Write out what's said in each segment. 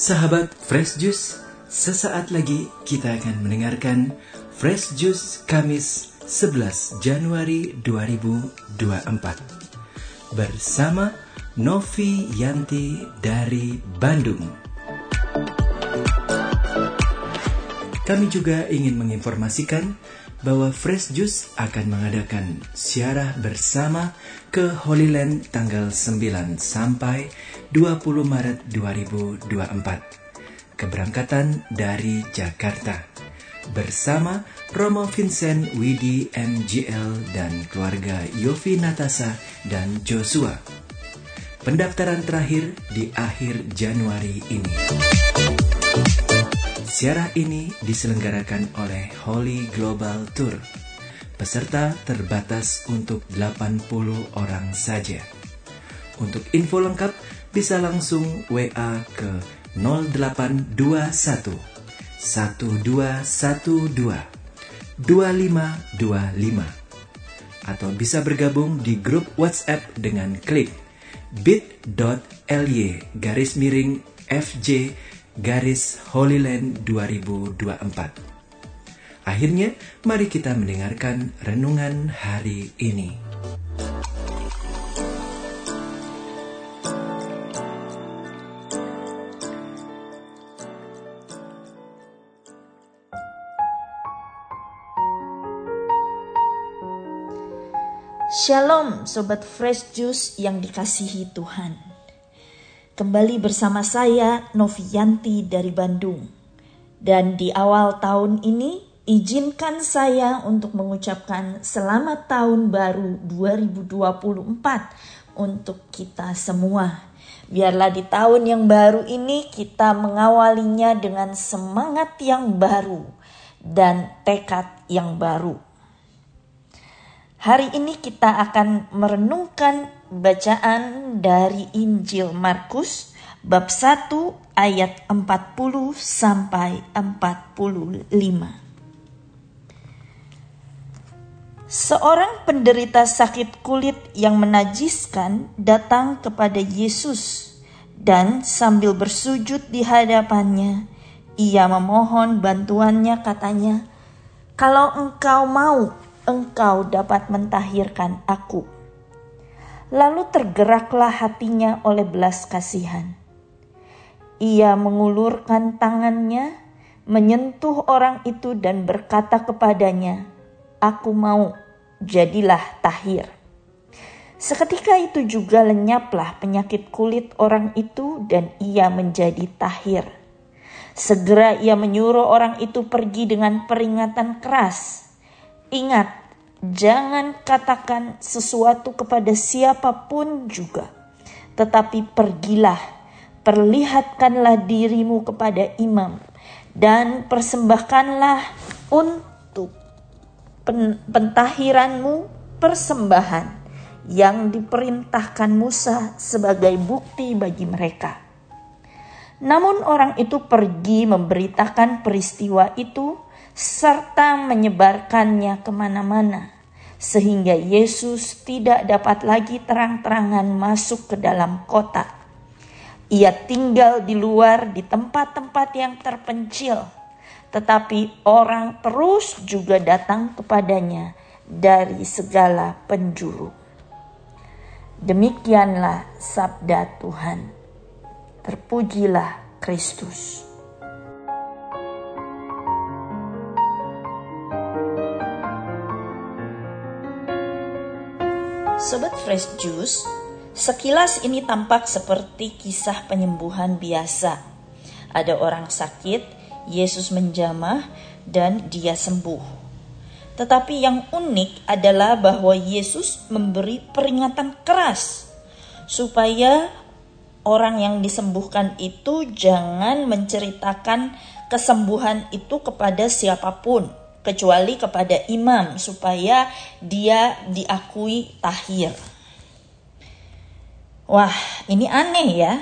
Sahabat Fresh Juice, sesaat lagi kita akan mendengarkan Fresh Juice Kamis 11 Januari 2024 bersama Novi Yanti dari Bandung. Kami juga ingin menginformasikan bahwa Fresh Juice akan mengadakan siarah bersama ke Holy Land tanggal 9 sampai 20 Maret 2024. Keberangkatan dari Jakarta bersama Romo Vincent Widi MGL dan keluarga Yofi Natasa dan Joshua. Pendaftaran terakhir di akhir Januari ini. Siarah ini diselenggarakan oleh Holy Global Tour. Peserta terbatas untuk 80 orang saja. Untuk info lengkap bisa langsung WA ke 0821 1212 2525 atau bisa bergabung di grup WhatsApp dengan klik bit.ly garis miring FJ garis Holyland 2024. Akhirnya, mari kita mendengarkan renungan hari ini. Shalom Sobat Fresh Juice yang dikasihi Tuhan. Kembali bersama saya Novianti dari Bandung. Dan di awal tahun ini izinkan saya untuk mengucapkan selamat tahun baru 2024 untuk kita semua. Biarlah di tahun yang baru ini kita mengawalinya dengan semangat yang baru dan tekad yang baru. Hari ini kita akan merenungkan bacaan dari Injil Markus bab 1 ayat 40 sampai 45. Seorang penderita sakit kulit yang menajiskan datang kepada Yesus dan sambil bersujud di hadapannya ia memohon bantuannya katanya, "Kalau engkau mau, engkau dapat mentahirkan aku. Lalu tergeraklah hatinya oleh belas kasihan. Ia mengulurkan tangannya, menyentuh orang itu dan berkata kepadanya, Aku mau, jadilah tahir. Seketika itu juga lenyaplah penyakit kulit orang itu dan ia menjadi tahir. Segera ia menyuruh orang itu pergi dengan peringatan keras. Ingat, Jangan katakan sesuatu kepada siapa pun juga, tetapi pergilah, perlihatkanlah dirimu kepada imam, dan persembahkanlah untuk pentahiranmu persembahan yang diperintahkan Musa sebagai bukti bagi mereka. Namun orang itu pergi memberitakan peristiwa itu serta menyebarkannya ke mana-mana, sehingga Yesus tidak dapat lagi terang-terangan masuk ke dalam kota. Ia tinggal di luar di tempat-tempat yang terpencil, tetapi orang terus juga datang kepadanya dari segala penjuru. Demikianlah sabda Tuhan. Terpujilah Kristus. Sobat Fresh Juice, sekilas ini tampak seperti kisah penyembuhan biasa. Ada orang sakit, Yesus menjamah, dan dia sembuh. Tetapi yang unik adalah bahwa Yesus memberi peringatan keras supaya orang yang disembuhkan itu jangan menceritakan kesembuhan itu kepada siapa pun kecuali kepada imam supaya dia diakui tahir. Wah, ini aneh ya.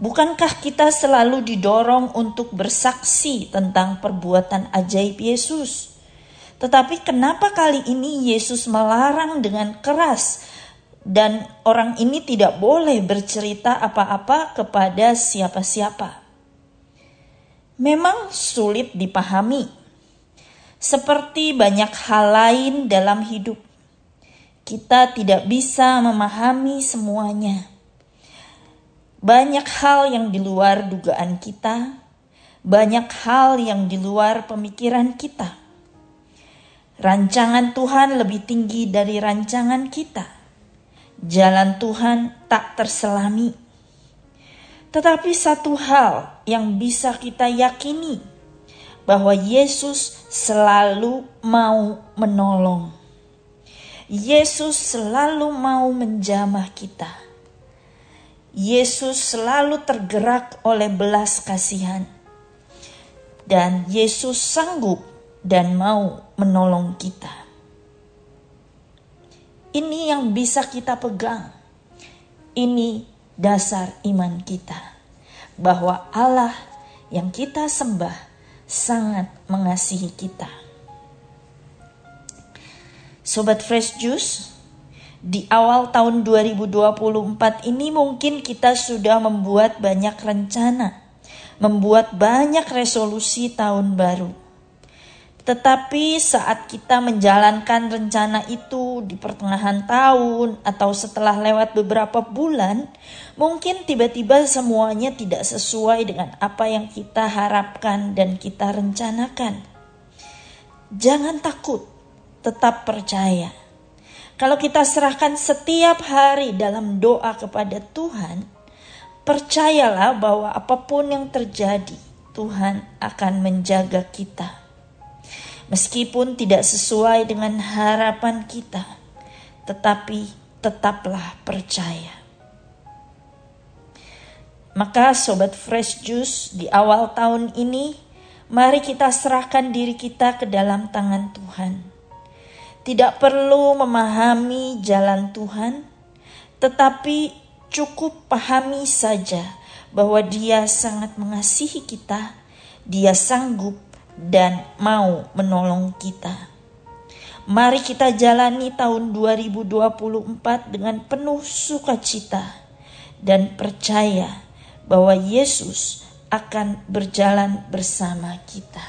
Bukankah kita selalu didorong untuk bersaksi tentang perbuatan ajaib Yesus? Tetapi kenapa kali ini Yesus melarang dengan keras dan orang ini tidak boleh bercerita apa-apa kepada siapa-siapa? memang sulit dipahami. Seperti banyak hal lain dalam hidup, kita tidak bisa memahami semuanya. Banyak hal yang di luar dugaan kita, banyak hal yang di luar pemikiran kita. Rancangan Tuhan lebih tinggi dari rancangan kita. Jalan Tuhan tak terselami. Tetapi satu hal yang bisa kita yakini bahwa Yesus selalu mau menolong. Yesus selalu mau menjamah kita. Yesus selalu tergerak oleh belas kasihan. Dan Yesus sanggup dan mau menolong kita. Ini yang bisa kita pegang. Ini dasar iman kita. Bahwa Allah yang kita sembah sangat mengasihi kita. Sobat Fresh Juice, di awal tahun 2024 ini mungkin kita sudah membuat banyak rencana, membuat banyak resolusi tahun baru. Tetapi saat kita menjalankan rencana itu di pertengahan tahun atau setelah lewat beberapa bulan, mungkin tiba-tiba semuanya tidak sesuai dengan apa yang kita harapkan dan kita rencanakan. Jangan takut, tetap percaya kalau kita serahkan setiap hari dalam doa kepada Tuhan, percayalah bahwa apa pun yang terjadi, Tuhan akan menjaga kita. Meskipun tidak sesuai dengan harapan kita, tetapi tetaplah percaya. Maka sobat fresh juice di awal tahun ini, mari kita serahkan diri kita ke dalam tangan Tuhan tidak perlu memahami jalan Tuhan, tetapi cukup pahami saja bahwa Dia sangat mengasihi kita, Dia sanggup dan mau menolong kita. Mari kita jalani tahun 2024 dengan penuh sukacita dan percaya bahwa Yesus akan berjalan bersama kita.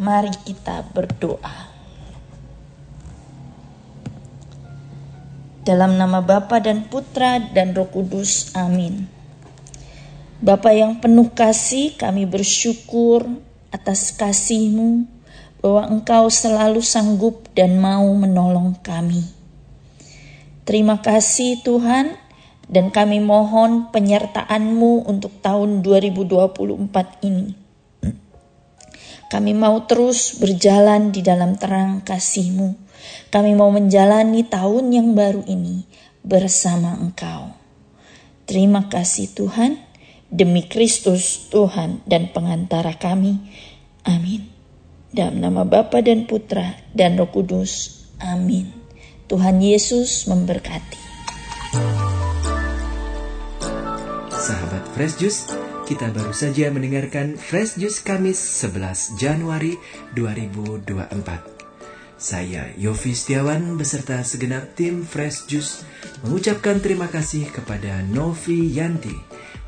Mari kita berdoa. Dalam nama Bapa dan Putra dan Roh Kudus. Amin. Bapa yang penuh kasih, kami bersyukur atas kasih-Mu bahwa Engkau selalu sanggup dan mau menolong kami. Terima kasih Tuhan dan kami mohon penyertaan-Mu untuk tahun 2024 ini. Kami mau terus berjalan di dalam terang kasih-Mu. Kami mau menjalani tahun yang baru ini bersama Engkau. Terima kasih Tuhan, demi Kristus Tuhan dan pengantara kami. Amin. Dalam nama Bapa dan Putra dan Roh Kudus. Amin. Tuhan Yesus memberkati. Sahabat Fresh Juice, kita baru saja mendengarkan Fresh Juice Kamis 11 Januari 2024. Saya Yofi Setiawan beserta segenap tim Fresh Juice mengucapkan terima kasih kepada Novi Yanti